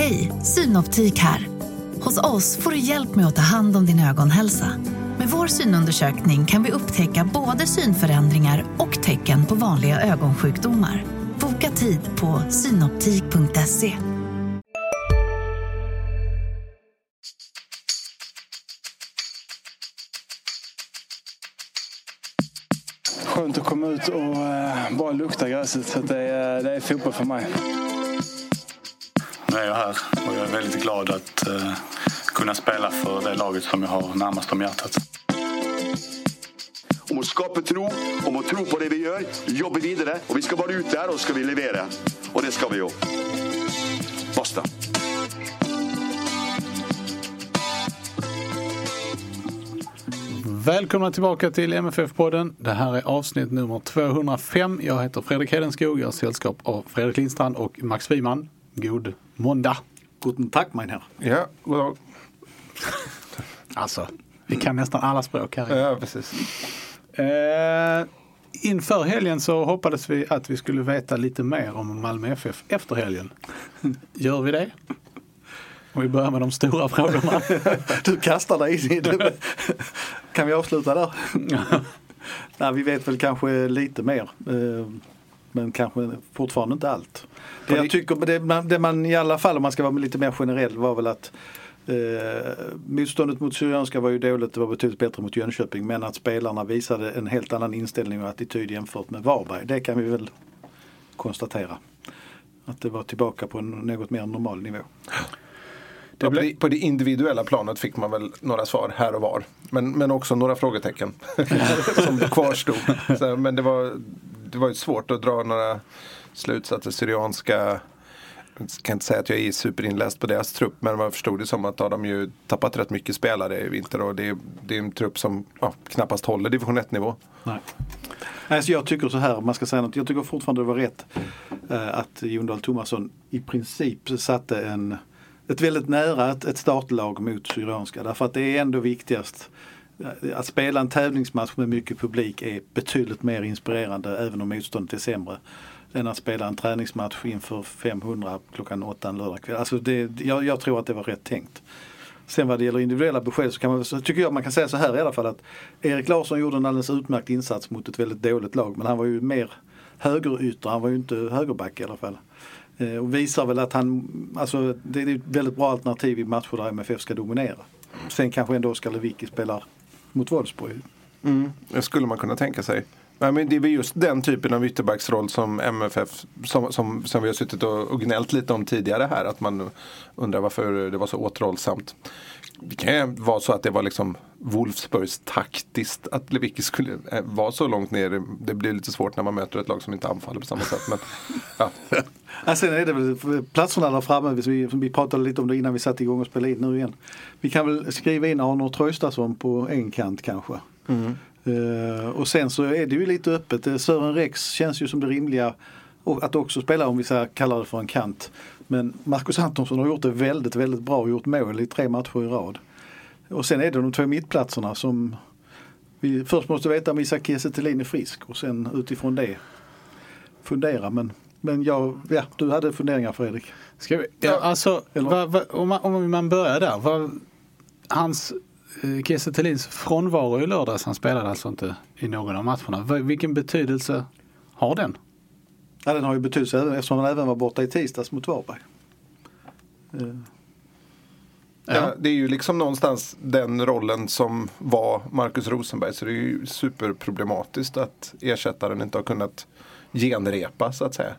Hej, Synoptik här. Hos oss får du hjälp med att ta hand om din ögonhälsa. Med vår synundersökning kan vi upptäcka både synförändringar och tecken på vanliga ögonsjukdomar. Boka tid på synoptik.se. Skönt att komma ut och eh, bara lukta gräset. Så det, är, det är fotboll för mig. Nu är jag här och jag är väldigt glad att eh, kunna spela för det laget som jag har närmast om hjärtat. om å skape tro, om å tro på det vi gjør, jobbe videre. Og vi skal bare ut der, og så skal vi levere. Og det skal vi jo. Basta. Välkomna tillbaka till MFF-podden. Det här är avsnitt nummer 205. Jag heter Fredrik Hedenskog. Jag har sällskap av Fredrik Lindstrand och Max Wiman. God måndag. Guten Tag mein Herr. Ja, goddag. Alltså, vi kan nästan alla språk här. Ja, precis. Eh, inför helgen så hoppades vi att vi skulle veta lite mer om Malmö FF efter helgen. Gör vi det? Om vi börjar med de stora frågorna. Du kastar dig in i det. Kan vi avsluta där? Nej, vi vet väl kanske lite mer. Men kanske fortfarande inte allt. Det jag tycker, det man, det man i alla fall om man ska vara lite mer generell var väl att eh, motståndet mot Syrianska var ju dåligt, det var betydligt bättre mot Jönköping. Men att spelarna visade en helt annan inställning och attityd jämfört med Varberg. Det kan vi väl konstatera. Att det var tillbaka på en något mer normal nivå. På, det, på det individuella planet fick man väl några svar här och var. Men, men också några frågetecken som kvarstod. Så, men det var, det var ju svårt att dra några slutsatser. Syrianska, jag kan inte säga att jag är superinläst på deras trupp men man förstod det som att de har de ju tappat rätt mycket spelare i vinter och det, är- det är en trupp som ja, knappast håller division 1 nivå. Nej. Alltså jag tycker så här, om man ska säga något. Jag tycker fortfarande det var rätt eh, att Jon Dahl Tomasson i princip satte en, ett väldigt nära ett, ett startlag mot Syrianska. Därför att det är ändå viktigast. Att spela en tävlingsmatch med mycket publik är betydligt mer inspirerande även om motståndet är sämre. Än att spela en träningsmatch inför 500 klockan 8 en lördagkväll. Alltså det, jag, jag tror att det var rätt tänkt. Sen vad det gäller individuella besked så, kan man, så tycker jag man kan säga så här i alla fall att Erik Larsson gjorde en alldeles utmärkt insats mot ett väldigt dåligt lag men han var ju mer högerytter, han var ju inte högerback i alla fall. Eh, och visar väl att han, alltså det är ett väldigt bra alternativ i matcher där MFF ska dominera. Sen kanske ändå Oskar Lewicki spelar mot Wolfsburg. Det skulle man kunna tänka sig. Nej, men det är väl just den typen av ytterbacksroll som MFF, som, som, som vi har suttit och, och gnällt lite om tidigare här. Att man undrar varför det var så återhållsamt. Det kan ju vara så att det var liksom Wolfsburgs taktiskt att Lewicki skulle eh, vara så långt ner. Det blir lite svårt när man möter ett lag som inte anfaller på samma sätt. Men, ja. Ja, sen är det väl platserna där framme, vi, vi pratade lite om det innan vi satte igång och spelade in nu igen. Vi kan väl skriva in Arnor Traustason på en kant kanske. Eh, och sen så är det ju lite öppet. Eh, Sören Rex känns ju som det rimliga att också spela om vi så kallar det för en kant. Men Marcus Antonsson har gjort det väldigt, väldigt bra och gjort mål i tre matcher i rad. Och sen är det de två mittplatserna som vi först måste veta om Isak Kiese är frisk och sen utifrån det fundera. Men, men jag, ja, du hade funderingar Fredrik. Ska vi, ja, alltså, vad, vad, om, man, om man börjar där. Vad, hans, Kiese Thelins frånvaro i lördags, han spelade alltså inte i någon av matcherna. Vilken betydelse har den? Ja, den har ju betydelse eftersom han även var borta i tisdags mot Varberg. Eh, Ja, det är ju liksom någonstans den rollen som var Marcus Rosenberg. Så det är ju superproblematiskt att ersättaren inte har kunnat genrepa så att säga.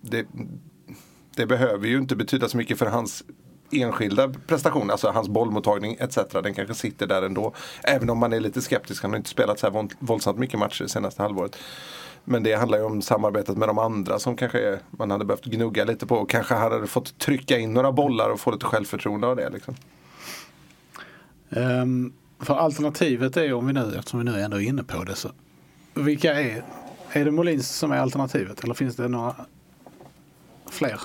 Det, det behöver ju inte betyda så mycket för hans enskilda prestation, alltså hans bollmottagning etc. Den kanske sitter där ändå. Även om man är lite skeptisk, han har inte spelat så här våldsamt mycket matcher det senaste halvåret. Men det handlar ju om samarbetet med de andra som kanske man hade behövt gnugga lite på. Och kanske hade fått trycka in några bollar och få lite självförtroende av det. Liksom. Um, för alternativet är ju, om vi nu, eftersom vi nu ändå är inne på det, så vilka är, är det Molins som är alternativet eller finns det några fler?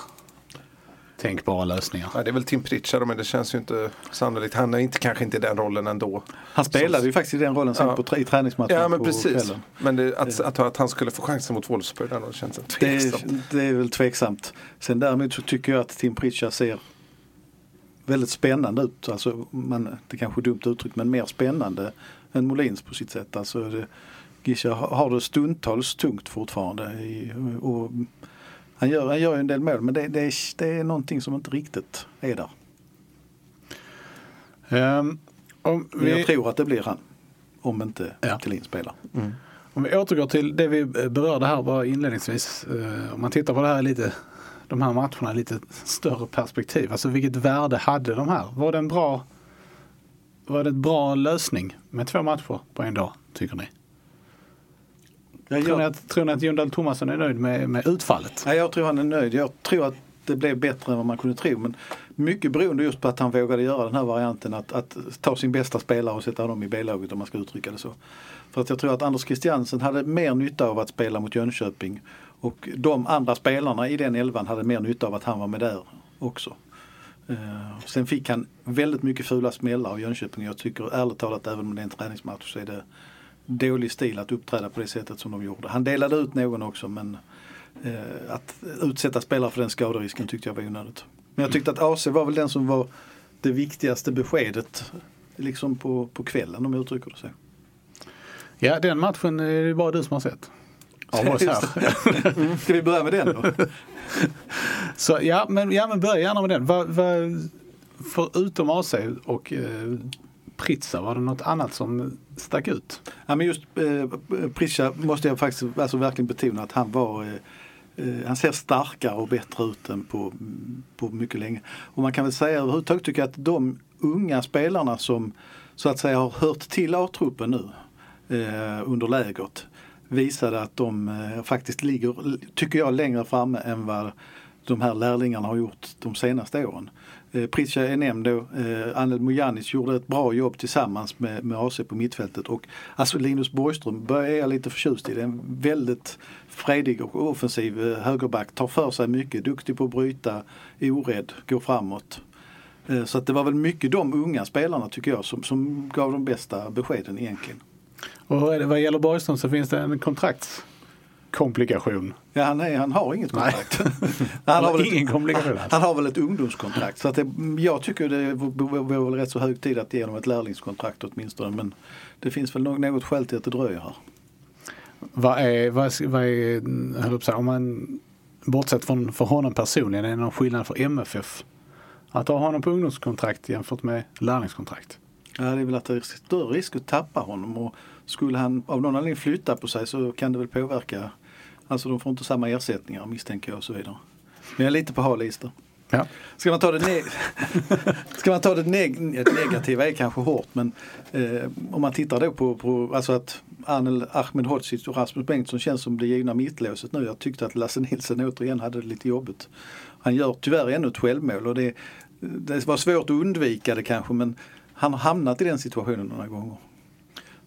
Tänkbara lösningar. Ja, det är väl Tim Pritchard men det känns ju inte sannolikt. Han är inte, kanske inte i den rollen ändå. Han spelade Så- ju faktiskt i den rollen sen Ja. på, i träningsmatchen Ja men precis. kvällen. Men det, att, att, att han skulle få chansen mot Wolfsburg, det känns Det tveksamt. är, det är väl tveksamt. Sen däremot så tycker jag att Tim Pritchard ser väldigt spännande ut. Alltså, man, det kanske är dumt uttryckt men mer spännande än Molins på sitt sätt. Alltså, det, Gisha har har det stundtals tungt fortfarande. I, och han, gör, han gör ju en del mål men det, det, är, det är någonting som inte riktigt är där. Ehm, om, Men jag vi, tror att det blir han. Om inte Ja. Thelin spelar. om vi återgår till det vi berörde här bara inledningsvis. Eh, om man tittar på det här lite, de här matcherna i lite större perspektiv. Alltså vilket värde hade de här? Var det en bra, var det en bra lösning med två matcher på en dag, tycker ni? Jag, Tror ni att, tror ni att Jon Dahl Tomasson är nöjd med, med utfallet? nej, jag tror han är nöjd. Jag tror att det blev bättre än vad man kunde tro. Men mycket beroende just på att han vågade göra den här varianten att, att ta sin bästa spelare och sätta dem i B-laget om man ska uttrycka det så. För att jag tror att Anders Christiansen hade mer nytta av att spela mot Jönköping och de andra spelarna i den elvan hade mer nytta av att han var med där också. Eh, sen fick han väldigt mycket fula smällar av Jönköping. Jag tycker ärligt talat även om det är en träningsmatch så är det dålig stil att uppträda på det sättet som de gjorde. Han delade ut någon också men eh, att utsätta spelare för den skaderisken tyckte jag var onödigt. Men jag tyckte att AC var väl den som var det viktigaste beskedet liksom på, på kvällen om jag uttrycker det så. Ja, den matchen är det bara du som har sett. Av oss här. Ska vi börja med den då? Så ja, men, ja, men börja gärna med den. Vad, vad, förutom AC och eh, Pritsa, var det något annat som stack ut? Ja, men just eh, Pritsa måste jag faktiskt alltså verkligen betona att han var eh, eh, han ser starkare och bättre ut än på, på mycket länge. Och man kan väl säga överhuvudtaget tycker jag att de unga spelarna som så att säga har hört till A-truppen nu eh, under lägret visade att de eh, faktiskt ligger, tycker jag, längre framme än vad de här lärlingarna har gjort de senaste åren. Eh, Prisha är nämnd då. Eh, Anel Mujanic gjorde ett bra jobb tillsammans med, med AC på mittfältet och alltså Linus Borgström börjar jag lite förtjust i. Det är en väldigt fredig och offensiv eh, högerback. Tar för sig mycket, duktig på att bryta, orädd, går framåt. Så att det var väl mycket de unga spelarna tycker jag som, som gav de bästa beskeden egentligen. Och vad gäller Borgström så finns det en kontrakts kontraktskomplikation. Ja, han, är, han har inget Nej. kontrakt. han, har väl Ingen ett, komplikation alls. han har väl ett ungdomskontrakt. Så att det, jag tycker det vore väl rätt så hög tid att ge honom ett lärlingskontrakt åtminstone. Men det finns väl nå- något skäl till att det dröjer här. Vad är, vad, vad är säga, om man bortsett från för honom personligen, är det någon skillnad för MFF? Att ha honom på ungdomskontrakt jämfört med lärlingskontrakt? Ja, det är väl att det är större risk att tappa honom och skulle han av någon anledning flytta på sig så kan det väl påverka. Alltså de får inte samma ersättningar misstänker jag och så vidare. Men jag är lite på hal is där. Ja. Ska man ta det, neg- Ska man ta det neg- negativa är kanske hårt men eh, om man tittar då på, på alltså att Anel Ahmedhodzic och Rasmus Bengtsson känns som det givna mittlåset nu. Jag tyckte att Lasse Nilsson återigen hade det lite jobbigt. Han gör tyvärr ännu ett självmål och det, det var svårt att undvika det kanske men han har hamnat i den situationen några gånger.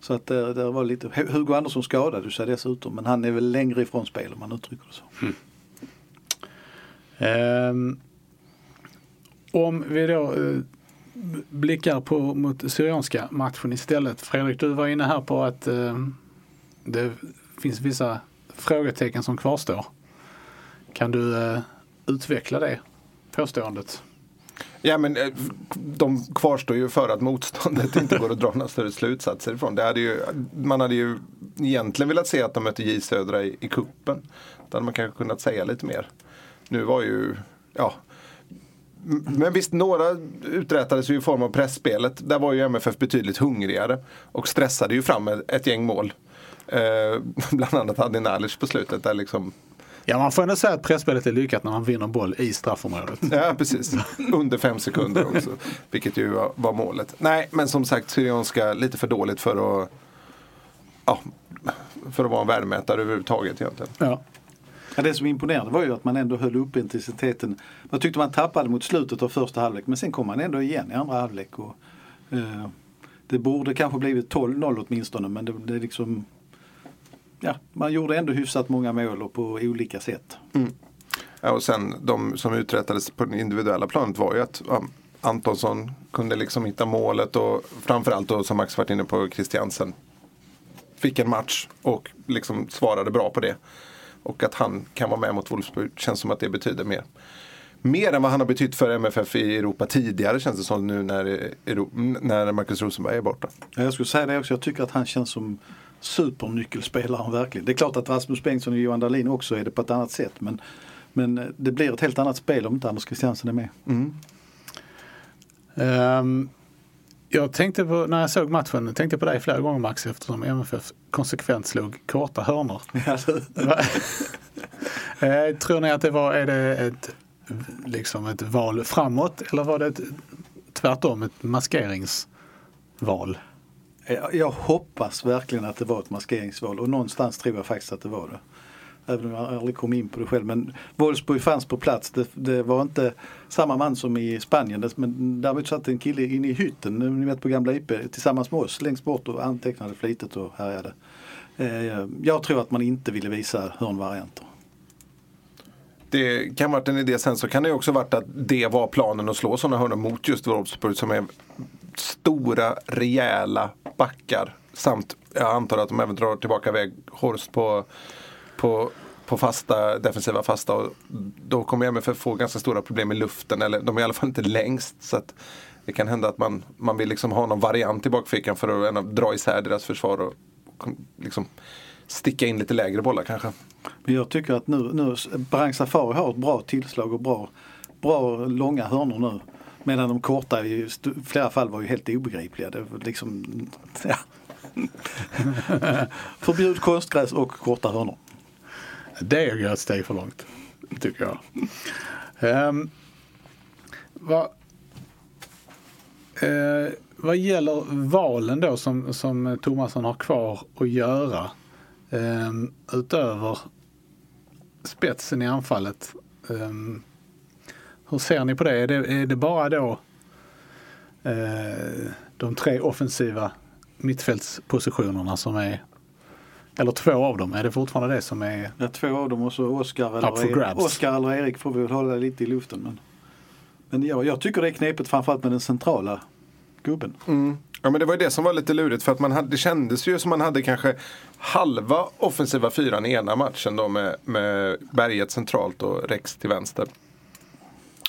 Så att det, det var lite, Hugo Andersson skadade sig dessutom men han är väl längre ifrån spel om man uttrycker det så. Mm. Ehm, om vi då eh, blickar på mot Syrianska matchen istället. Fredrik, du var inne här på att eh, det finns vissa frågetecken som kvarstår. Kan du eh, utveckla det påståendet? Ja men eh, de kvarstår ju för att motståndet inte går att dra några större slutsatser ifrån. Det hade ju, man hade ju egentligen velat se att de mötte J Södra i, i kuppen. Då hade man kanske kunnat säga lite mer. Nu var ju, ja. Men visst, några uträttades ju i form av pressspelet. Där var ju MFF betydligt hungrigare och stressade ju fram ett, ett gäng mål. Eh, bland annat Adi Nalic på slutet där liksom Ja, man får ändå säga att pressspelet är lyckat när man vinner boll i straffområdet. Ja, precis. Under fem sekunder också. Vilket ju var, målet. Nej, men som sagt, Syrianska lite för dåligt för att ja, för att vara en värdemätare överhuvudtaget egentligen. Ja. Ja, det som imponerade var ju att man ändå höll upp intensiteten. Man tyckte man tappade mot slutet av första halvlek men sen kom man ändå igen i andra halvlek. Och, eh, det borde kanske blivit 12-0 åtminstone men det, det är liksom Ja, man gjorde ändå hyfsat många mål och på olika sätt. Ja, och sen de som uträttades på det individuella planet var ju att ja, Antonsson kunde liksom hitta målet och framförallt då som Max varit inne på Christiansen fick en match och liksom svarade bra på det. Och att han kan vara med mot Wolfsburg känns som att det betyder mer. Mer än vad han har betytt för MFF i Europa tidigare känns det som nu när, när Marcus Rosenberg är borta. Ja, Jag skulle säga det också, jag tycker att han känns som supernyckelspelaren verkligen. Det är klart att Rasmus Bengtsson och Johan Dahlin också är det på ett annat sätt men, men det blir ett helt annat spel om inte Anders Christiansen är med. Ehm, jag tänkte på, när jag såg matchen, tänkte på dig flera gånger Max eftersom MFF konsekvent slog korta hörnor. Eh, Tror ni att det var, är det ett, liksom ett val framåt eller var det ett, tvärtom ett maskeringsval? Eh, jag, hoppas verkligen att det var ett maskeringsval och någonstans tror jag faktiskt att det var det. Även om jag aldrig kom in på det själv. Men Wolfsburg fanns på plats. Det, det var inte samma man som i Spanien. Men däremot satt en kille inne i hytten, ni vet på gamla IP, tillsammans med oss längst bort och antecknade flitigt och härjade. Eh, jag tror att man inte ville visa hörnvarianter. Det kan ha varit en idé. Sen så kan det också varit att det var planen att slå sådana hörnor mot just Wolfsburg som är stora, rejäla backar. Samt, jag antar att de även drar tillbaka väg Horst på, på, på fasta, defensiva fasta. Och då kommer MFF få ganska stora problem i luften. Eller de är i alla fall inte längst. Så att det kan hända att man, man vill liksom ha någon variant i bakfickan för att dra isär deras försvar. Och liksom sticka in lite lägre bollar kanske. Men jag tycker att nu, nu Brang Safari har ett bra tillslag och bra, bra långa hörnor nu. Medan de korta i flera fall var ju helt obegripliga. Det var liksom, ja. Förbjud konstgräs och korta hörnor. Det är ju ett steg för långt, tycker jag. Ehm, vad, eh, vad gäller valen då som, som Thomasson har kvar att göra ehm, utöver spetsen i anfallet. ehm, hur ser ni på det? Är det, är det bara då eh, de tre offensiva mittfältspositionerna som är eller två av dem, är det fortfarande det som är Ja, två av dem och så Oskar eller. Oscar eller Erik får vi väl hålla lite i luften. Men, men ja, jag tycker det är knepigt framförallt med den centrala gubben. Ja men det var ju det som var lite lurigt för att man hade, det kändes ju som man hade kanske halva offensiva fyran i ena matchen då med, med Berget centralt och Rex till vänster.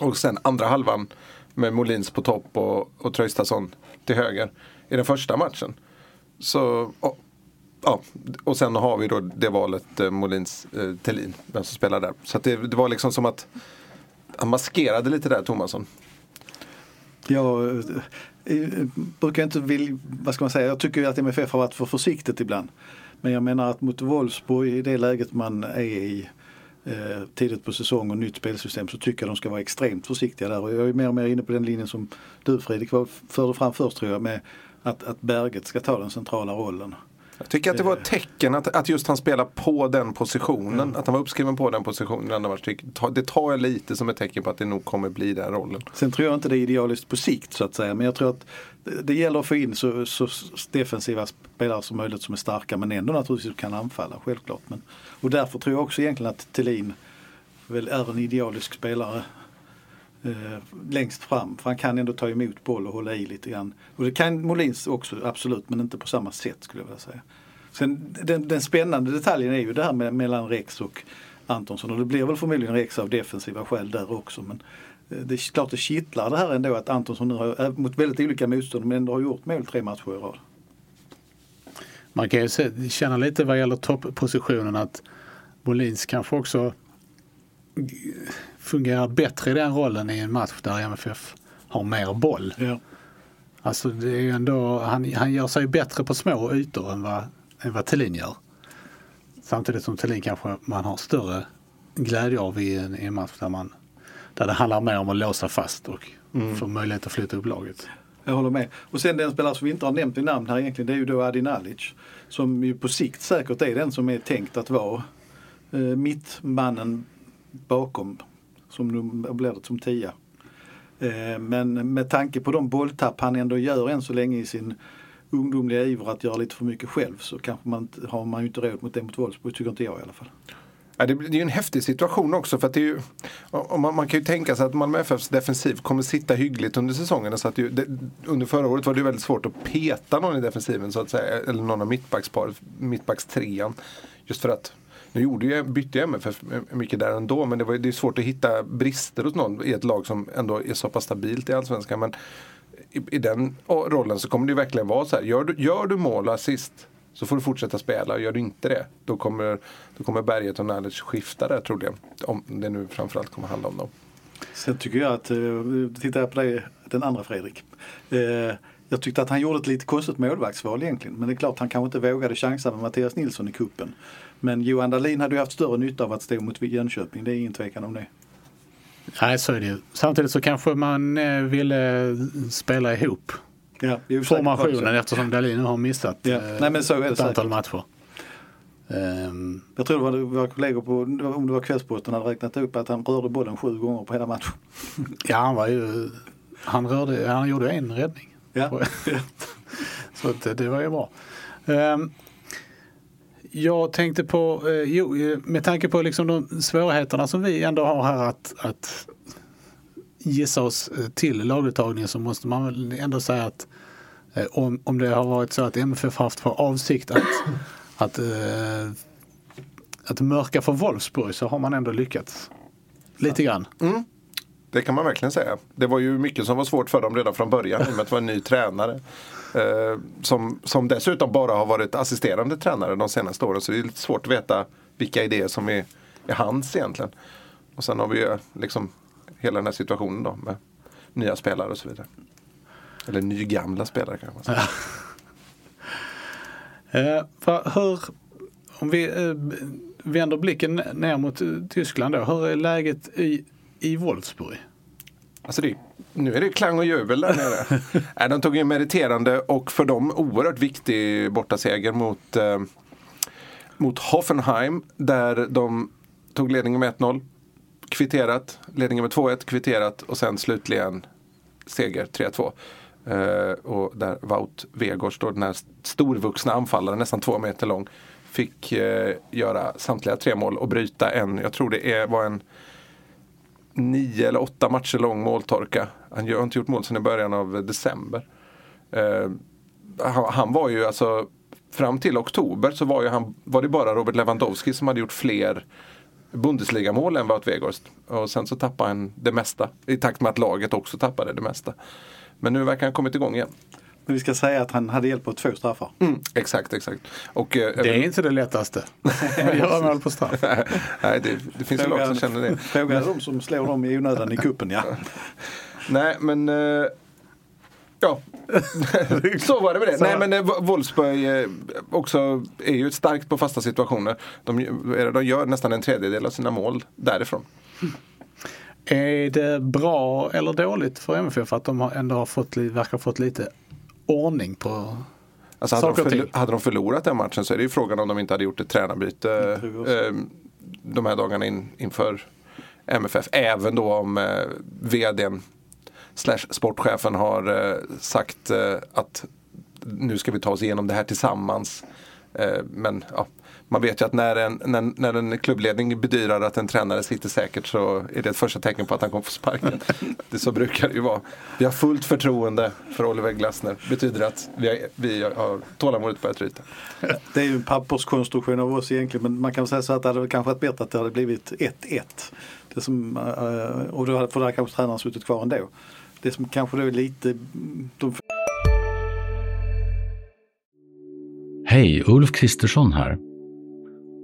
Och sen andra halvan med Molins på topp och, och Traustason till höger i den första matchen. Så, och, ja, och sen har vi då det valet eh, Molins eh, Thelin, vem som spelar där. Så att det, det var liksom som att han maskerade lite där Tomasson. Jag eh, eh, brukar inte vilja, vad ska man säga, jag tycker att MFF har varit för försiktigt ibland. Men jag menar att mot Wolfsburg i det läget man är i eh, tidigt på säsong och nytt spelsystem så tycker jag de ska vara extremt försiktiga där. Och jag är mer och mer inne på den linjen som du Fredrik förde fram först tror jag med att, att Berget ska ta den centrala rollen. Jag tycker att det var ett tecken att, att just han spelar på den positionen. Att han var uppskriven på den positionen. Det tar jag lite som ett tecken på att det nog kommer bli den rollen. Sen tror jag inte det är idealiskt på sikt så att säga. Men jag tror att det- gäller att få in så, så defensiva spelare som möjligt som är starka men ändå naturligtvis kan anfalla självklart. Men, och därför tror jag också egentligen att Thelin väl är en idealisk spelare Eh, längst fram. För han kan ändå ta emot boll och hålla i lite grann. Och det kan Molins också absolut men inte på samma sätt skulle jag vilja säga. Sen den, den spännande detaljen är ju det här med, mellan Rex och Antonsson och det blir väl förmodligen Rex av defensiva skäl där också. Men eh, det är klart det kittlar det här ändå att Antonsson nu har, eh, mot väldigt olika motstånd men ändå har gjort mål tre matcher i rad. Man kan ju se, känna lite vad gäller topppositionen att Molins kanske också fungerar bättre i den rollen i en match där MFF har mer boll. Ja. Alltså det är ju ändå, han, han gör sig bättre på små ytor än vad, än vad Thelin gör. Samtidigt som Thelin kanske man har större glädje av i en, i en match där, man, där det handlar mer om att låsa fast och få möjlighet att flytta upp laget. Jag håller med. Och sen den spelare som vi inte har nämnt vid namn här egentligen det är ju då Adi Nalic. Som ju på sikt säkert är den som är tänkt att vara eh, mittmannen bakom. Som nu blir det som tia. Eh, men med tanke på de bolltapp han ändå gör än så länge i sin ungdomliga iver att göra lite för mycket själv så kanske man har man ju inte råd mot det mot Wolfsburg, tycker inte jag i alla fall. Ja, det, är ju en häftig situation också. för att det är ju, man, man kan ju tänka sig att Malmö FFs defensiv kommer sitta hyggligt under säsongen. Så att det, det, under förra året var det ju väldigt svårt att peta någon i defensiven så att säga. Eller någon av mittbacksparet, mittbackstrean. Just för att nu gjorde jag, bytte ju MFF mycket där ändå men det, var, det är svårt att hitta brister hos någon i ett lag som ändå är så pass stabilt i Allsvenskan. Men i, i den rollen så kommer det verkligen vara så här. Gör du, gör du mål och assist så får du fortsätta spela. Gör du inte det då kommer, då kommer Berget och Nalic skifta där troligen. Om det nu framförallt kommer handla om dem. Sen tycker jag att, eh, tittar jag på dig, den andra Fredrik. Eh, jag tyckte att han gjorde ett lite konstigt målvaktsval egentligen. Men det är klart han kanske inte vågade chansa med Mattias Nilsson i kuppen. Men Johan Dahlin hade ju haft större nytta av att stå mot Jönköping. Det är ingen tvekan om det. Nej, så är det ju. Samtidigt så kanske man eh, ville spela ihop Ja, formationen eftersom Dahlin nu har missat Ja. eh, Nej, men så är det ett säkert. antal matcher. Ehm, Jag tror det var våra kollegor på, om det var Kvällsposten, hade räknat upp att han rörde bollen sju gånger på hela matchen. ja, han var ju... Han, rörde, han gjorde en räddning. Ja. Så det- det var ju bra. Jag tänkte på, eh, jo, eh, med tanke på liksom de svårigheterna som vi ändå har här att, att gissa oss eh, till laguttagningen så måste man väl ändå säga att om, om det har varit så att MFF haft för avsikt att, att, att mörka för Wolfsburg så har man ändå lyckats. Lite grann. Mm. Det kan man verkligen säga. Det var ju mycket som var svårt för dem redan från början i och med att det var en ny tränare. Eh, som, som dessutom bara har varit assisterande tränare de senaste åren. Så det är lite svårt att veta vilka idéer som är, är hans egentligen. Och sen har vi ju liksom hela den här situationen då med nya spelare och så vidare. Eller nygamla spelare kanske man säger. Eh, hur, om vi eh, vänder blicken ner mot eh, Tyskland då. Hur är läget i, i Wolfsburg? Alltså det, nu är det klang och jubel där nere. Nej, de tog en meriterande och för dem oerhört viktig bortaseger mot, eh, mot Hoffenheim. Där de tog ledningen med 1-0. Kvitterat. Ledningen med 2-1 kvitterat och sen slutligen seger 3-2. Eh, och där Wout Weghorst, då, den här storvuxna anfallaren, nästan två meter lång, fick eh, göra samtliga tre mål och bryta en, jag tror det är, var en nio eller åtta matcher lång måltorka. Han har inte gjort mål sedan i början av december. Eh, han, han var ju alltså fram till oktober så var, ju han, var det bara Robert Lewandowski som hade gjort fler Bundesligamål än Wout Weghorst. Och sen så tappade han det mesta i takt med att laget också tappade det mesta. Men nu verkar han kommit igång igen. Men vi ska säga att han hade hjälp av två straffar. Mm, exakt, exakt. Och, eh, Det är inte det lättaste. Att göra mål på straff. nej, det, det finns ju lag som känner det. Fråga de som slår dem i onödan i kuppen ja. Nej, men... Eh, ja, så var det med det. Nej, men eh, Wolfsburg eh, också är ju starkt på fasta situationer. De, eh, de gör nästan en tredjedel av sina mål därifrån. Är det bra eller dåligt för MFF att de ändå har fått, verkar ha fått lite ordning på Alltså hade, de Saker och förlo- ting. hade de förlorat den matchen så är det ju frågan om de inte hade gjort ett tränarbyte eh, de här dagarna in, inför MFF. Även då om eh, vdn slash sportchefen har eh, sagt eh, att nu ska vi ta oss igenom det här tillsammans. Eh, men ja, man vet ju att när en, när, när en klubbledning bedyrar att en tränare sitter säkert så är det ett första tecken på att han kommer få sparken. det, så brukar det ju vara. Vi har fullt förtroende för Oliver Glasner. betyder att vi har, vi har tålamodet börjat tryta. Det är ju en papperskonstruktion av oss egentligen men man kan säga så att det hade kanske varit bättre att det hade blivit 1-1. Det som, eh, och då hade, för där kanske tränaren suttit kvar ändå. Det som kanske då är lite, de Hej, Ulf Kristersson här.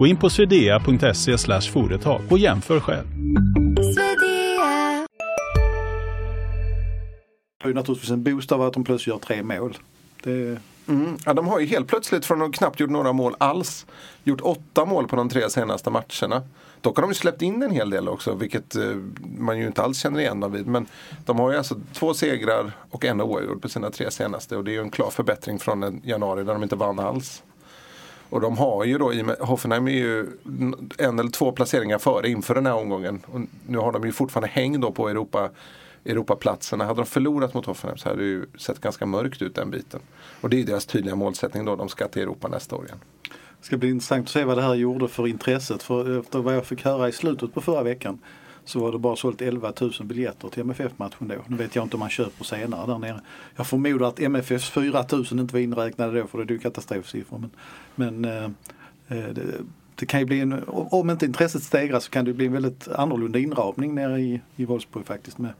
Gå in på swedea.se företag och jämför själv. har ju naturligtvis en boost av att de plötsligt gör tre mål. Det, Mm. Ja, de har ju helt plötsligt från att knappt gjort några mål alls gjort åtta mål på de tre senaste matcherna. Dock har de ju släppt in en hel del också, vilket eh, man ju inte alls känner igen dem vid. Men de har ju alltså två segrar och en oavgjord på sina tre senaste. Och det är ju en klar förbättring från januari där de inte vann alls. Och de har ju då, Hoffenheim är ju en eller två placeringar före inför den här omgången. Och nu har de ju fortfarande häng då på Europa, Europaplatserna. Hade de förlorat mot Hoffenheim så hade det ju sett ganska mörkt ut den biten. Och det är ju deras tydliga målsättning då, de ska till Europa nästa år igen. Det ska bli intressant att se vad det här gjorde för intresset. För efter vad jag fick höra i slutet på förra veckan så var det bara sålt 11 000 biljetter till MFF-matchen då. Nu vet jag inte om man köper senare där nere. Jag förmodar att MFFs 4 000 inte var inräknade då för det är ju katastrofsiffror. Men, men eh, eh det, det kan ju bli en, om inte intresset stegras så kan det bli en väldigt annorlunda inramning nere i, i Wolfsburg faktiskt med,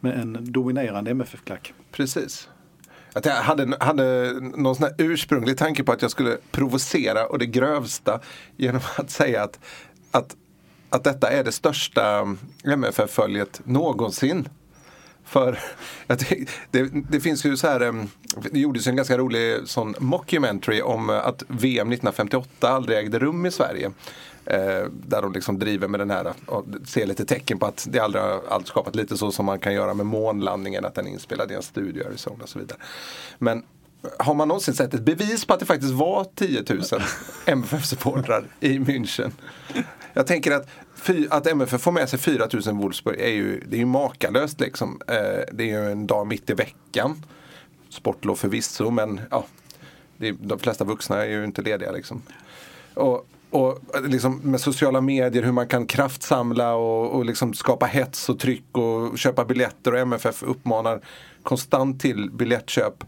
med en dominerande MFF-klack. Precis. Att jag hade, hade någon sån här ursprunglig tanke på att jag skulle provocera och det grövsta genom att säga att, att, att detta är det största MFF-följet någonsin. För jag det, det finns ju så här, det gjordes ju en ganska rolig sån mockumentary om eh, att VM 1958 aldrig ägde rum i Sverige. Eh, där de liksom driver med den här eh, och ser lite tecken på att det aldrig har allt skapat lite så som man kan göra med månlandningen, att den är inspelad i en studio i Arizona och så vidare. Men har man någonsin sett ett bevis på att det faktiskt var 10 000 MFF-supportrar i München? Jag tänker att, fy, att MFF får med sig 4000 Wolfsburg är ju, det är ju makalöst liksom. Eh, det är ju en dag mitt i veckan. Sportlov förvisso men ja, det är, de flesta vuxna är ju inte lediga liksom. Och, och liksom med sociala medier, hur man kan kraftsamla och, och liksom skapa hets och tryck och köpa biljetter och MFF uppmanar konstant till biljettköp.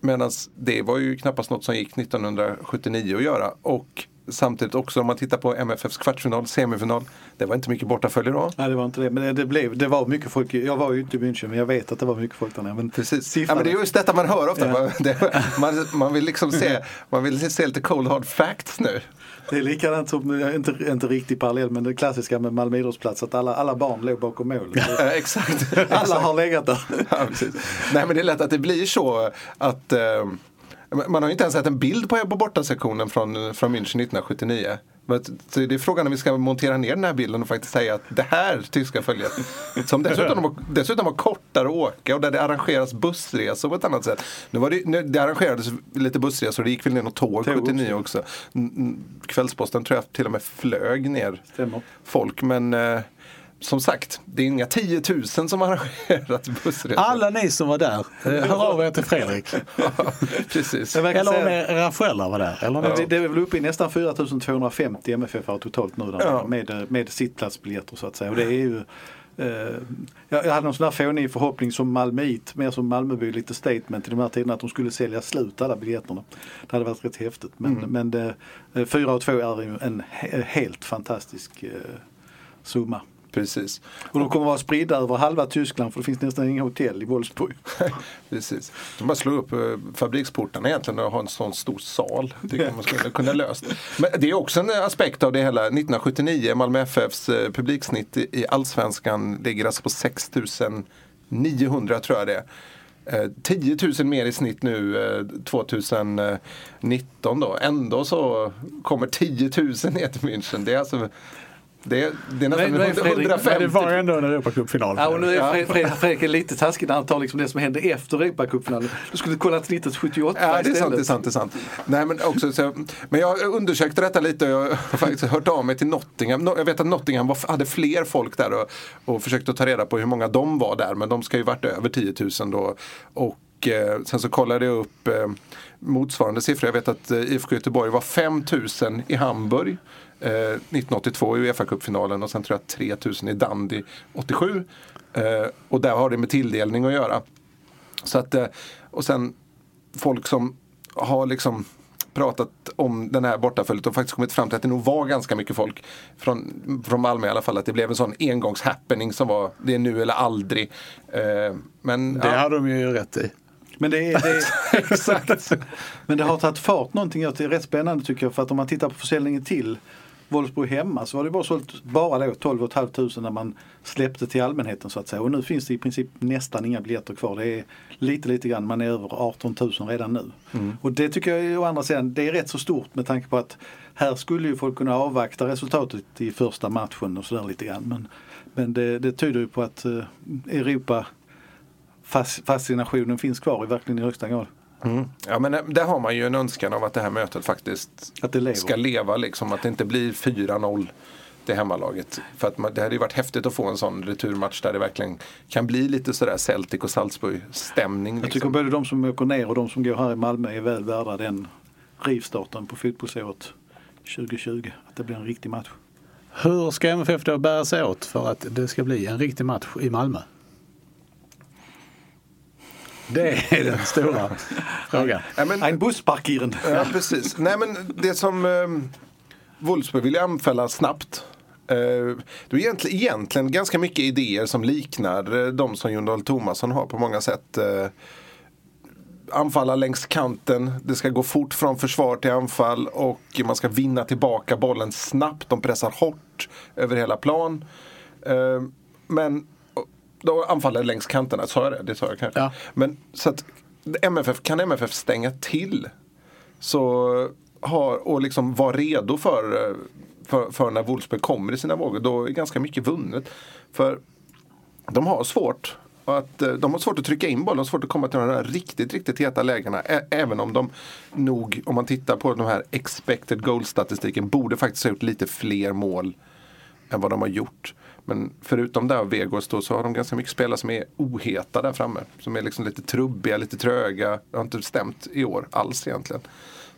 Medan det var ju knappast något som gick 1979 att göra. Och samtidigt också om man tittar på MFFs kvartsfinal, semifinal. Det var inte mycket bortafölje då. Nej det var inte det men det, blev, det var mycket folk. Jag var ju inte i München men jag vet att det var mycket folk där nere. Men Precis. siffran- Ja, men det är just detta man hör ofta. Ja. Man, det, man, man vill liksom se, man vill se lite cold hard facts nu. Det är likadant som, inte, inte riktigt parallell, men det klassiska med Malmö idrottsplats att alla, alla barn låg bakom mål. Ja, exakt. Alla har legat där. Ja. Nej men det är lätt att det blir så att eh, man har ju inte ens sett en bild på, på bortasektionen från, från München 1979. Men Så det är frågan om vi ska montera ner den här bilden och faktiskt säga att det här tyska följet, som dessutom var, dessutom var kortare att åka och där det arrangeras bussresor på ett annat sätt. Nu var det, nu, det arrangerades lite bussresor, det gick väl ner något tåg Tåg 79 också. Kvällsposten tror jag till och med flög ner Stämmer. folk men eh, som sagt, det är inga 10 000 som har arrangerat bussresor. Alla ni som var där, eh, hör av er till Fredrik. Precis. Eller om era föräldrar var där. Eller något. det, det är väl uppe i nästan 4250 MFF har totalt nu där, Ja. med, med sittplatsbiljetter så att säga. Och det är ju, eh, jag, jag hade någon sån här fånig förhoppning som Malmöit, mer som Malmöby, lite statement i de här tiderna att de skulle sälja slut alla biljetterna. Det hade varit rätt häftigt. Men, men det, eh, 4 och 2 är en he, helt fantastisk eh, summa. Precis. Och de kommer vara spridda över halva Tyskland för det finns nästan inga hotell i Wolfsburg. Precis. De bara slå upp eh, fabriksportarna egentligen och ha en sån stor sal. Tycker man skulle kunna löst. Men det är också en aspekt av det hela. 1979, Malmö FFs eh, publiksnitt i allsvenskan ligger alltså på 6900 tror jag det är. Eh, 10 000 mer i snitt nu eh, 2019 då. Ändå så kommer 10 000 ner till München. Det är alltså det är, det är nästan Men- men Fredrik, 150. Men det var ändå en Europacupfinal. Ja, och nu är Fred- Fred- Fredrik är lite taskig när han tar liksom det som hände efter Europacupfinalen. Du skulle kollat snittet 78 Ja, det är istället. sant, det är sant, det är sant. Nej, men, också, så, men jag undersökte detta lite och jag har faktiskt hört av mig till Nottingham. Jag vet att Nottingham var, hade fler folk där och, och försökte ta reda på hur många de var där. Men de ska ju varit över 10 000 då. Och eh, sen så kollade jag upp eh, motsvarande siffror. Jag vet att eh, IFK Göteborg var 5 000 i Hamburg. Eh, 1982 i Uefa-cupfinalen och sen tror jag 3 000 i Dundee 87. Eh, och där har det med tilldelning att göra. Så att, eh, och sen folk som har liksom pratat om den här bortaföljet och faktiskt kommit fram till att det nog var ganska mycket folk från, från Malmö i alla fall. Att det blev en sån engångshappening som var det är nu eller aldrig. Eh, men Det ja, har de ju rätt i. Men det, är, det, är, exakt. Men det har tagit fart någonting. Det är rätt spännande tycker jag. För att om man tittar på försäljningen till Wolfsburg hemma så var det bara sålt bara då 12 500 när man släppte till allmänheten så att säga. Och nu finns det i princip nästan inga biljetter kvar. Det är lite lite grann, man är över 18 000 redan nu. Mm. Och det tycker jag å andra sidan, det är rätt så stort med tanke på att här skulle ju folk kunna avvakta resultatet i första matchen och sådär lite grann. Men, men det, det tyder ju på att eh, Europa fas, fascinationen finns kvar i verkligen i högsta grad. Mm. Ja men eh, där har man ju en önskan av att det här mötet faktiskt Att det lever. ska leva liksom. Att det inte blir 4-0 till hemmalaget. För att man, det hade ju varit häftigt att få en sån returmatch där det verkligen kan bli lite sådär Celtic och Salzburg stämning. Jag tycker Liksom. både de som åker ner och de som går här i Malmö är väl värda den rivstarten på fotbollsåret 2020. Att det blir en riktig match. Hur ska MFF då bära sig åt för att det ska bli en riktig match i Malmö? Det är den stora frågan. Ja, men, En. Ja, precis. Nej, men det som eh, Wolfsburg vill anfalla snabbt. Eh, det är egentligen, egentligen ganska mycket idéer som liknar eh, de som Jon Dahl Tomasson har på många sätt. Eh, anfalla längs kanten, det ska gå fort från försvar till anfall och man ska vinna tillbaka bollen snabbt. De pressar hårt över hela plan. Men då anfaller längs kanterna, sa jag det? Det sa jag kanske. Ja. Men så att MFF, kan MFF stänga till så har, och liksom vara redo för, för, för när Wolfsburg kommer i sina vågor, då är ganska mycket vunnet. För de har svårt att, de har svårt att trycka in bollen, de har svårt att komma till de här riktigt, riktigt heta lägena. Ä- Även om de nog, om man tittar på de här expected goal-statistiken, borde faktiskt ha gjort lite fler mål än vad de har gjort. Men förutom det och Vegos då så har de ganska mycket spelare som är oheta där framme. Som är liksom lite trubbiga, lite tröga. Det har inte stämt i år alls egentligen.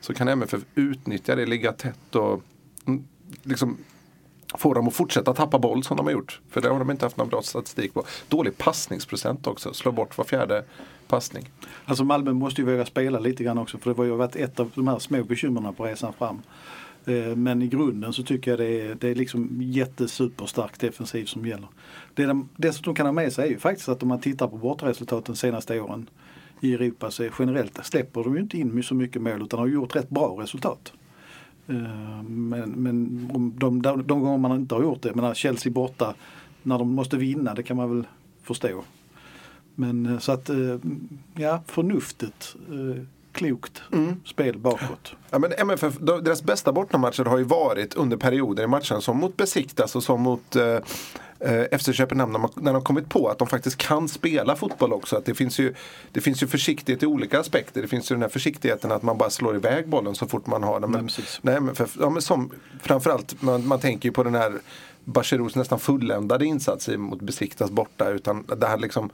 Så kan MFF utnyttja det, ligga tätt och mm, liksom få dem att fortsätta tappa boll som de har gjort. För det har de inte haft någon bra statistik på. Dålig passningsprocent också, slå bort var fjärde passning. Alltså Malmö måste ju våga spela lite grann också för det har ju varit ett av de här små bekymren på resan fram. Eh, men i grunden så tycker jag det är, det är liksom jättesuperstark defensiv som gäller. Det de dessutom kan ha med sig är ju faktiskt att om man tittar på bortaresultaten de senaste åren i Europa så generellt släpper de ju inte in så mycket mål utan har gjort rätt bra resultat. Eh, men, men de, de, de gånger man inte har gjort det, men Chelsea borta när de måste vinna, det kan man väl förstå. Men eh, så att, ja, förnuftet, klokt spel bakåt. Ja, men MFF, de- deras bästa bortamatcher har ju varit under perioder i matchen som mot Besiktas och som mot eh, eh, FC Köpenhamn när, man, när de kommit på att de faktiskt kan spela fotboll också. Att det, finns ju, det finns ju försiktighet i olika aspekter. Det finns ju den här försiktigheten att man bara slår iväg bollen så fort man har den. Men, precis. nej, MFF, ja, men som, framförallt, man, man tänker ju på den här Bacheros nästan fulländade insats mot Besiktas borta. Utan det här liksom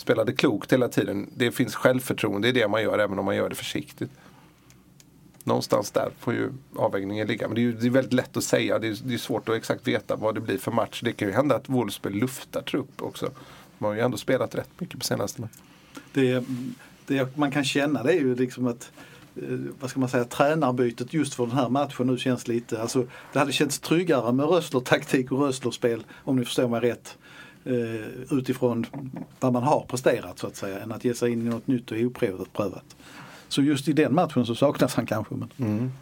spelade klokt hela tiden. Det finns självförtroende i det man gör även om man gör det försiktigt. Någonstans där får ju avvägningen ligga. Men det är ju det är väldigt lätt att säga. Det är, det är svårt att exakt veta vad det blir för match. Det kan ju hända att Wolfsburg luftar trupp också. De har ju ändå spelat rätt mycket på senaste. Det, det man kan känna det är ju liksom att eh, vad ska man säga, tränarbytet just för den här matchen nu känns lite, alltså det hade känts tryggare med Rössler-taktik och Rössler-spel om ni förstår mig rätt eh, Utifrån vad man har presterat så att säga än att ge sig in i något nytt och oprövat. prövat. Så just i den matchen så saknas han kanske. Men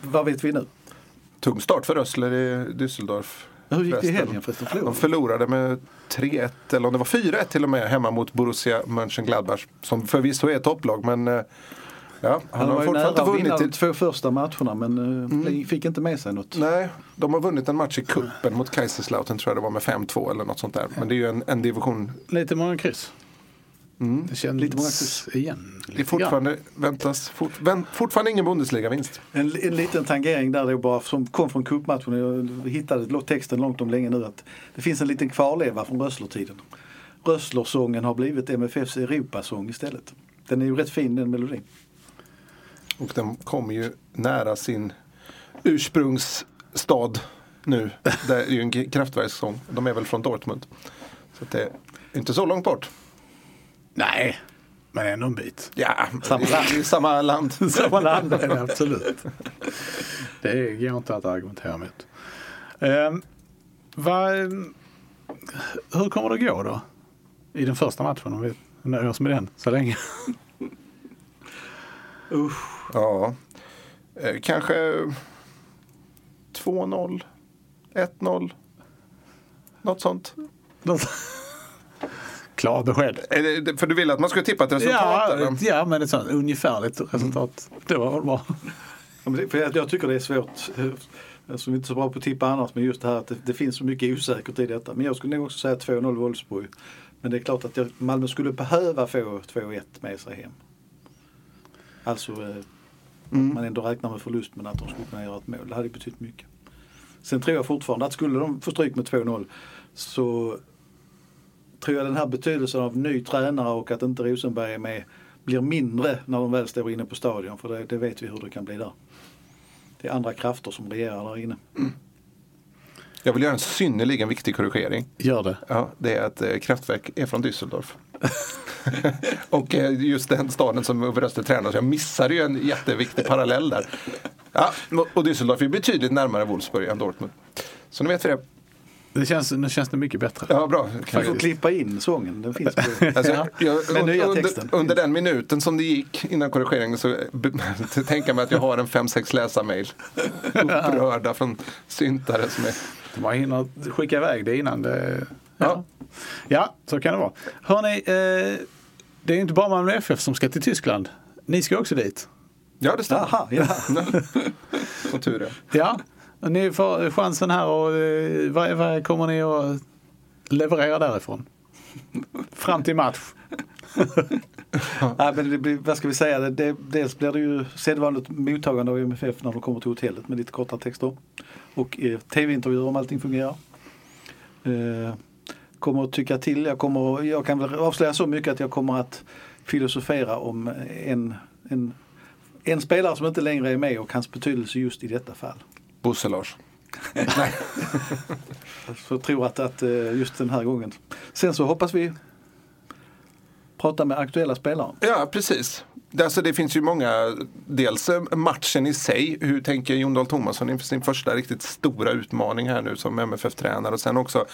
Vad vet vi nu? Tung start för Rössler i Düsseldorf. Hur gick det i helgen förresten? Förlorade De förlorade med 3-1 eller om det var 4-1 till och med hemma mot Borussia Mönchengladbach. Som förvisso är ett topplag men eh, ja, han Han har ju fortfarande nära vunnit. de två första matcherna men eh, fick inte med sig något. Nej, de har vunnit en match i kuppen mot Kaiserslautern tror jag det var med 5-2 eller något sånt där. Men det är ju en, en division. Lite många kryss. Det känns Lite många kryss. igen. Det är fortfarande, väntas, fort, vänt, fortfarande ingen Bundesliga-vinst. En, en liten tangering där då bara som kom från cupmatchen. Jag hittade texten långt om länge nu att det finns en liten kvarleva från Rössler-tiden. Rösslersången har blivit MFFs Europasång istället. Den är ju rätt fin den melodin. Och den kommer ju nära sin ursprungsstad nu. Det är ju en kraftverkssång. De är väl från Dortmund. Så det är inte så långt bort. Nej, men ändå en bit. Ja, Samma det är samma land. Samma land är det absolut. Det går inte att argumentera mot. Um, vad, hur kommer det gå då? I den första matchen om vi nöjer oss med den så länge. Ja, eh, kanske 2-0, 1-0. Något sånt. Klara besked. Är det, för du vill att man ska tippa ett resultat? Ja, ja, men ett sånt ungefärligt resultat. Det var väl bra. För jag, jag tycker det är svårt. eh, Alltså, vi är inte så bra på att tippa annars men just det här att det, det finns så mycket osäkert i detta. Men jag skulle nog också säga 2-0 Wolfsburg. Men det är klart att jag, Malmö skulle behöva få 2-1 med sig hem. Alltså eh, man ändå räknar med förlust men att de skulle kunna göra ett mål. Det hade betytt mycket. Sen tror jag fortfarande att skulle de få stryk med 2-0 så tror jag den här betydelsen av ny tränare och att inte Rosenberg är med blir mindre när de väl står inne på stadion. För det, det vet vi hur det kan bli där. Det är andra krafter som regerar där inne. Jag vill göra en synnerligen viktig korrigering. Gör det. Ja, det är att eh, Kraftwerk är från Düsseldorf. och eh, just den staden som Ove Röster tränar, så jag missade ju en jätteviktig parallell där. Ja, och Düsseldorf är betydligt närmare Wolfsburg än Dortmund. Så nu vet vi det. det känns, nu känns det mycket bättre. Ja, bra. Vi får klippa in sången, den finns på. Alltså, jag, nya under, under den minuten som det gick innan korrigeringen så tänker jag mig att jag har en fem sex läsarmail. Upprörda från syntare som är... Man hinner skicka iväg det innan det... Ja. Ja, så kan det vara. Hörni, eh, det är ju inte bara Malmö FF som ska till Tyskland. Ni ska också dit. Ja, det stämmer. Aha, ja. Som tur. Ja, och ni får chansen här och eh, vad, vad kommer ni att leverera därifrån? Fram till match. Nej, men det blir, vad ska vi säga, det, det, dels blir det ju sedvanligt mottagande av MFF när de kommer till hotellet med lite korta texter. Och eh, tv-intervjuer om allting fungerar. Eh, kommer att tycka till, jag, kommer, jag kan väl avslöja så mycket att jag kommer att filosofera om en, en, en spelare som inte längre är med och hans betydelse just i detta fall. Bosse Lars. Så jag tror att, att eh, just den här gången. Sen så hoppas vi prata med aktuella spelare. Ja, precis. Alltså, det finns ju många, dels eh, matchen i sig, hur tänker Jon Dahl Tomasson inför sin första riktigt stora utmaning här nu som MFF-tränare och sen också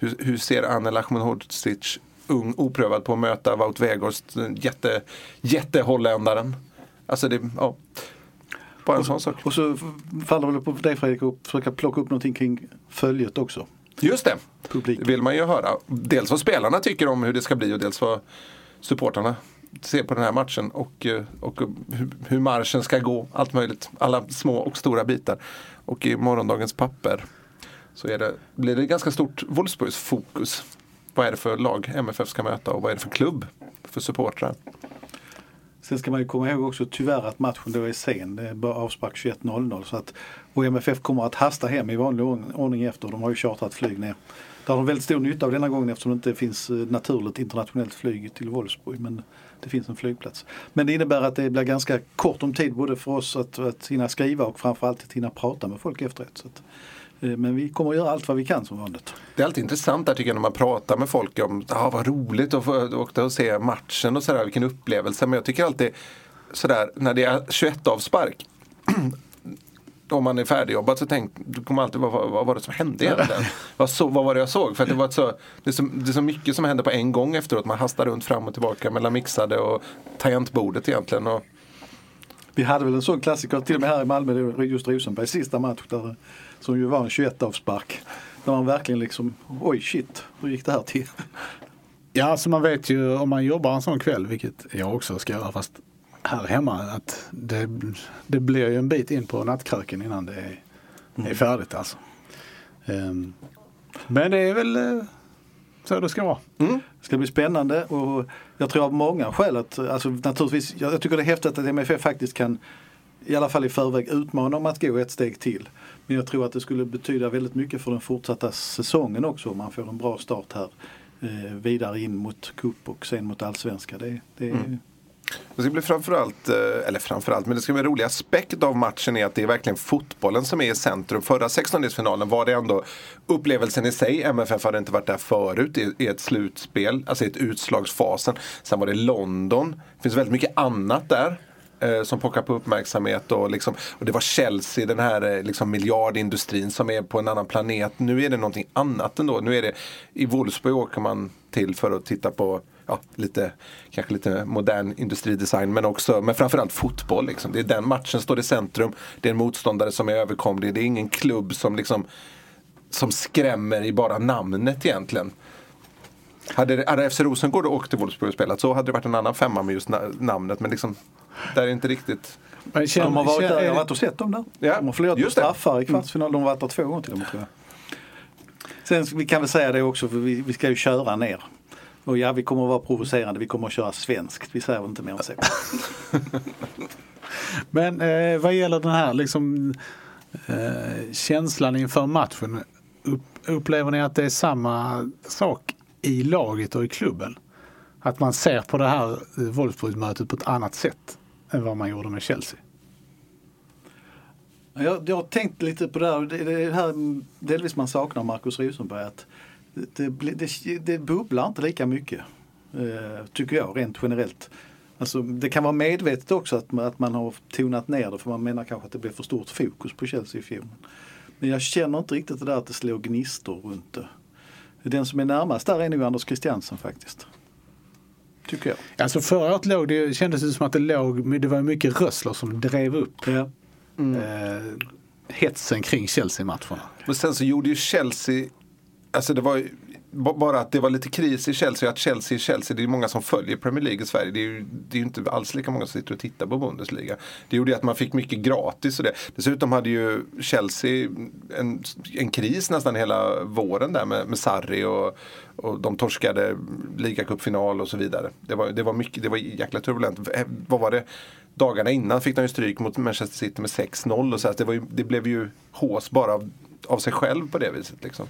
hur, hur ser Anel Ahmedhodzic, ung, oprövad på att möta Wout Weghorst, jätte, jätteholländaren. Alltså det, ja. Bara en sån sak. Och så faller det väl på dig Fredrik att försöka plocka upp någonting kring följet också. Just det, Publik. det vill man ju höra. Dels vad spelarna tycker om hur det ska bli och dels vad supportarna ser på den här matchen och, eh, och hur marschen ska gå. Allt möjligt, alla små och stora bitar. Och i morgondagens papper så är det, blir det ganska stort Wolfsburgs fokus. Vad är det för lag MFF ska möta och vad är det för klubb för supportrar? Sen ska man ju komma ihåg också tyvärr att matchen då är sen. Det är bara avspark 21.00 så att och MFF kommer att hasta hem i vanlig ordning- efter. De har ju chartrat flyg ner. Det har de väldigt stor nytta av denna gången eftersom det inte finns eh, naturligt internationellt flyg till Wolfsburg. Men det finns en flygplats. Men det innebär att det blir ganska kort om tid både för oss att, att hinna skriva och framförallt att hinna prata med folk efteråt. Så att, men vi kommer att göra allt vad vi kan som vanligt. Det är alltid intressant där tycker jag när man pratar med folk om ah, vad roligt att få åka och se matchen och sådär, vilken upplevelse. Men jag tycker alltid sådär när det är 21 avspark om man är färdigjobbad så tänk, du kommer alltid vad, vad, var det som hände egentligen? vad, så, vad var det jag såg? För det, var så, det, är så, det är så mycket som händer på en gång efteråt. Man hastar runt fram och tillbaka mellan mixade och tangentbordet egentligen. Och, Vi hade väl en sån klassiker till och med här i Malmö, just Rosenbergs sista match där, som ju var en 21 avspark. Där man verkligen liksom, oj shit, hur gick det här till? Ja, alltså man vet ju om man jobbar en sån kväll, vilket jag också ska göra fast här hemma, att det, det blir ju en bit in på nattkröken innan det är, är färdigt alltså. Ehm, men det är väl eh, så det ska vara. Det ska bli spännande och jag tror av många skäl att, alltså naturligtvis, jag, jag tycker det är häftigt att MFF faktiskt kan i alla fall i förväg utmana om att gå ett steg till. Men jag tror att det skulle betyda väldigt mycket för den fortsatta säsongen också om man får en bra start här. Eh, vidare in mot cup och sen mot allsvenska. Det, det, mm. Det ska bli framförallt, eh, eller framförallt, men det ska bli en rolig aspekt av matchen är att det är verkligen fotbollen som är i centrum. Förra 16-delsfinalen var det ändå upplevelsen i sig. MFF hade inte varit där förut i, i ett slutspel, alltså i ett utslagsfasen. Sen var det London. Det finns väldigt mycket annat där eh, Som pockar på uppmärksamhet och, liksom, och det var Chelsea, den här eh, liksom miljardindustrin som är på en annan planet. Nu är det någonting annat ändå. Nu är det, I Wolfsburg åker man till för att titta på ja, lite, kanske lite modern industridesign men också, men framförallt fotboll. Liksom. Det är den matchen står i centrum. Det är en motståndare som är överkomlig. Det är ingen klubb som liksom som skrämmer i bara namnet egentligen. Hade, hade FC Rosengård åkt till Wolfsburg och spelat så hade det varit en annan femma med just na- namnet. Men liksom, där är inte riktigt... Men känn- De har varit känn- där, är jag har det- varit och sett dem där. Ja, De har förlorat på straffar i kvartsfinal. De har varit där två gånger till och med tror jag. Sen vi kan väl säga det också för vi, vi ska ju köra ner. Och ja, vi kommer att vara provocerande. Vi kommer att köra svenskt. Vi säger väl inte mer än så. Men eh, vad gäller den här liksom, eh, känslan inför matchen. Upp, upplever ni att det är samma sak i laget och i klubben? Att man ser på det här Wolfsburg-mötet på ett annat sätt än vad man gjorde med Chelsea? Jag, jag har tänkt lite på det här. Det, det här delvis man saknar Markus Rosenberg. Att det, det, det, det bubblar inte lika mycket. Eh, tycker jag rent generellt. Alltså, det kan vara medvetet också att man, att man har tonat ner det för man menar kanske att det blev för stort fokus på Chelsea i fjol. Men jag känner inte riktigt det där att det slår gnistor runt det. Den som är närmast där är nog Anders Christiansen faktiskt. Tycker jag. Alltså förra året låg det, kändes det som att det låg, det var mycket rössler som drev upp Ja. eh, hetsen kring Chelsea-matcherna. Men sen så gjorde ju Chelsea, alltså det var bara att det var lite kris i Chelsea att Chelsea är Chelsea. Det är ju många som följer Premier League i Sverige. Det är ju, det är inte alls lika många som sitter och tittar på Bundesliga. Det gjorde ju att man fick mycket gratis och det. Dessutom hade ju Chelsea en, en kris nästan hela våren där med, med Sarri och, och de torskade ligacupfinal och så vidare. Det var, det var mycket, det var jäkla turbulent. Eh, vad var det? Dagarna innan fick de ju stryk mot Manchester City med 6-0 och så. Här. det, var ju, det blev ju hås bara av, av sig själv på det viset. Liksom.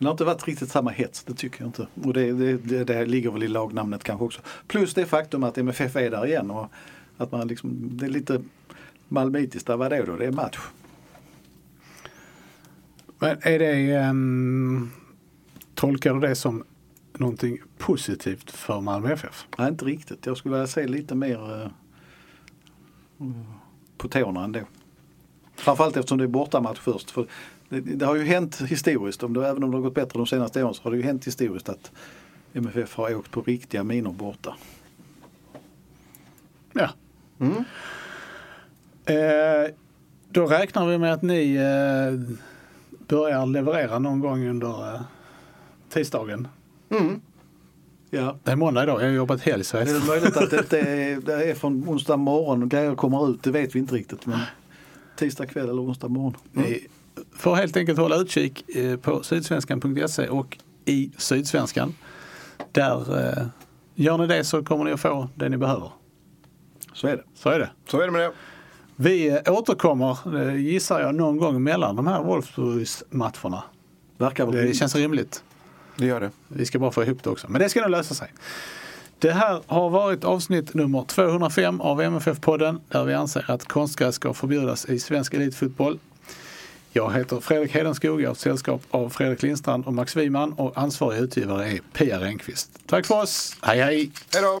Men det har inte varit riktigt samma hets, det tycker jag inte. Och det, det, det, det ligger väl i lagnamnet kanske också. Plus det faktum att MFF är där igen och att man liksom, det är lite malmöitiskt. Vad är det då? Det är match. Men är det, ehm, tolkar du det som någonting positivt för Malmö FF? Nej, inte riktigt. Jag skulle vilja se lite mer eh, på tårna ändå. Framförallt eftersom det är bortamatch först. För det, det har ju hänt historiskt, om det, även om det har gått bättre de senaste åren så har det ju hänt historiskt att MFF har åkt på riktiga minor borta. Ja. Eh, då räknar vi med att ni eh, börjar leverera någon gång under eh, tisdagen. Ja. Det är måndag idag, jag har jobbat helg så jag Det är möjligt att det, är, det är från onsdag morgon och grejer kommer ut, det vet vi inte riktigt. Men tisdag kväll eller onsdag morgon. Ni får helt enkelt hålla utkik eh, på sydsvenskan.se och i Sydsvenskan. Där eh, gör ni det så kommer ni att få det ni behöver. Så är det. Så är det. Så är det med det. Vi eh, återkommer, gissar jag, någon gång mellan de här Wolfsburgs-matcherna. Verkar väl Det känns rimligt. Det gör det. Vi ska bara få ihop det också. Men det ska nog lösa sig. Det här har varit avsnitt nummer 205 av MFF-podden där vi anser att konstgräs ska förbjudas i svensk elitfotboll. Jag heter Fredrik Hedenskog, jag har ett sällskap av Fredrik Lindstrand och Max Wiman och ansvarig utgivare är Pia Renqvist. Tack för oss, hej hej! Hej då!